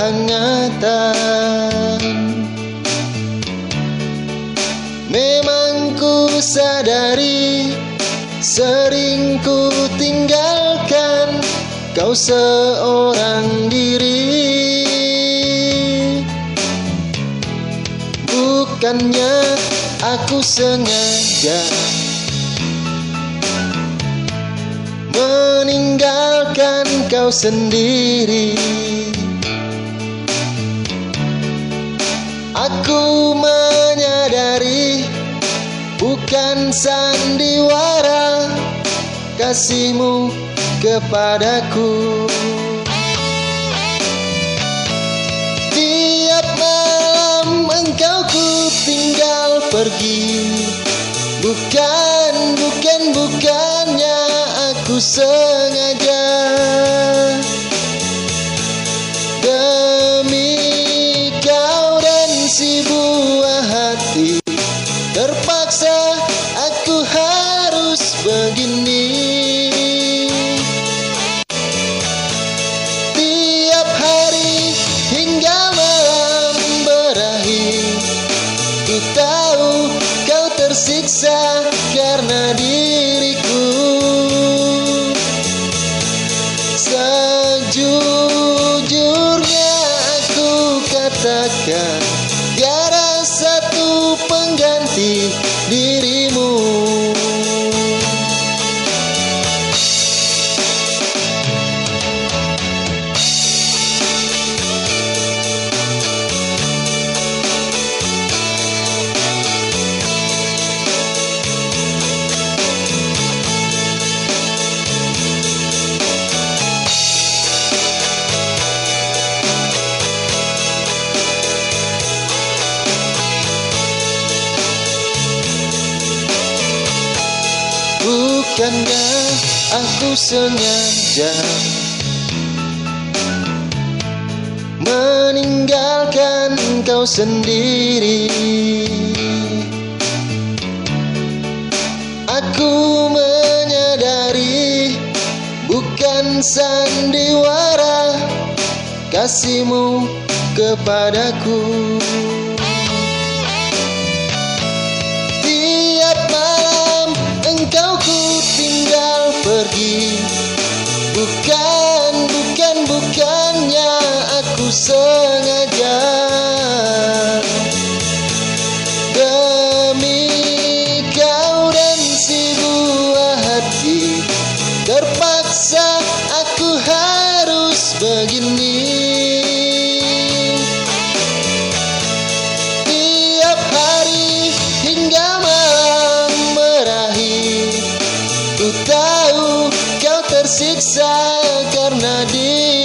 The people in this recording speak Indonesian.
kehangatan. Memang ku sadari Sering ku tinggalkan Kau seorang diri. Bukannya aku sengaja Meninggalkan kau sendiri Aku menyadari Bukan sandiwara Kasihmu kepadaku. Tiap malam engkau ku tinggal pergi. Bukan, bukan, bukannya aku sengaja Terpaksa aku harus begini. Tiap hari hingga malam berakhir Ku tahu kau tersiksa karena diriku. Sejujurnya aku katakan pengganti dirimu Bukankah aku sengaja Meninggalkan kau sendiri? Aku menyadari Bukan sandiwara Kasihmu kepadaku Bukan, bukan, bukannya aku sengaja. Demi kau dan si buah hati Terpaksa aku harus begini tersiksa karena diriku